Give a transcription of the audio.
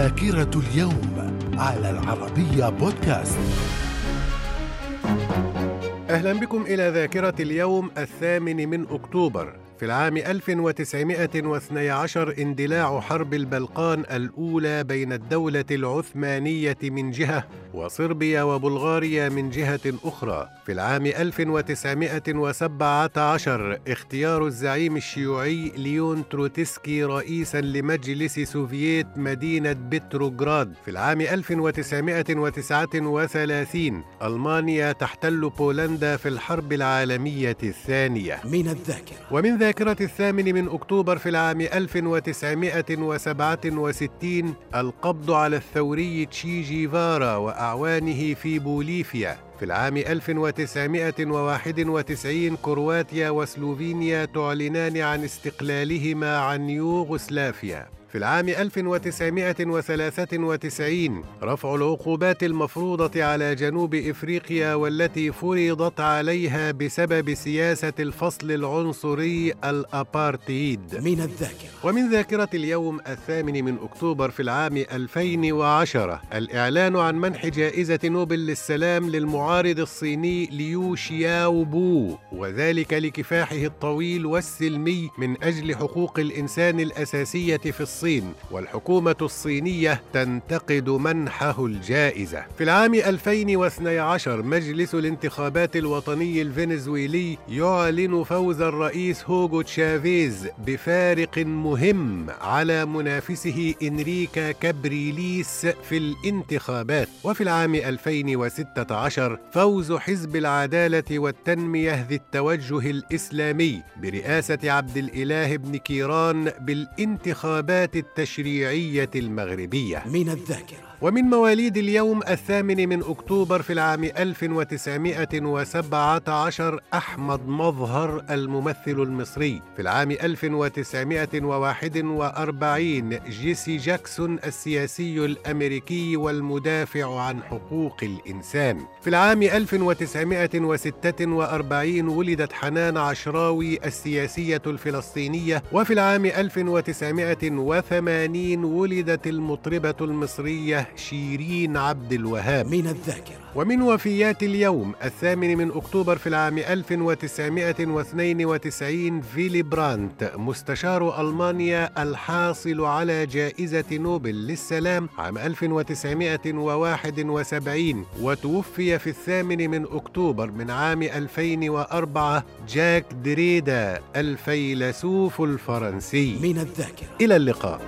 ذاكرة اليوم على العربية بودكاست. أهلا بكم إلى ذاكرة اليوم الثامن من أكتوبر. في العام 1912 اندلاع حرب البلقان الأولى بين الدولة العثمانية من جهة وصربيا وبلغاريا من جهة أخرى. في العام 1917 اختيار الزعيم الشيوعي ليون تروتسكي رئيسا لمجلس سوفييت مدينة بتروغراد. في العام 1939 ألمانيا تحتل بولندا في الحرب العالمية الثانية. من الذاكرة ومن ذاكرة الثامن من أكتوبر في العام 1967 القبض على الثوري تشي جيفارا وأعوانه في بوليفيا. في العام 1991 كرواتيا وسلوفينيا تعلنان عن استقلالهما عن يوغوسلافيا. في العام 1993 رفع العقوبات المفروضة على جنوب إفريقيا والتي فرضت عليها بسبب سياسة الفصل العنصري الأبارتيد. من الذاكرة. ومن ذاكرة اليوم الثامن من أكتوبر في العام 2010 الإعلان عن منح جائزة نوبل للسلام للمعارض الصيني ليو شياو بو وذلك لكفاحه الطويل والسلمي من أجل حقوق الإنسان الأساسية في الصين. الصين والحكومة الصينية تنتقد منحه الجائزة. في العام 2012 مجلس الانتخابات الوطني الفنزويلي يعلن فوز الرئيس هوغو تشافيز بفارق مهم على منافسه إنريكي كابريليس في الانتخابات. وفي العام 2016 فوز حزب العدالة والتنمية ذي التوجه الإسلامي برئاسة عبد الإله بن كيران بالانتخابات التشريعية المغربية. من الذاكرة. ومن مواليد اليوم الثامن من أكتوبر في العام 1917 أحمد مظهر الممثل المصري. في العام 1941 جيسي جاكسون السياسي الأمريكي والمدافع عن حقوق الإنسان. في العام 1946 ولدت حنان عشراوي السياسية الفلسطينية. وفي العام 1980 ولدت المطربة المصرية شيرين عبد الوهاب. من الذاكرة. ومن وفيات اليوم الثامن من أكتوبر في العام 1992 فيلي برانت مستشار ألمانيا الحاصل على جائزة نوبل للسلام عام 1971 وتوفي في الثامن من أكتوبر من عام 2004 جاك دريدا الفيلسوف الفرنسي. من الذاكرة. إلى اللقاء.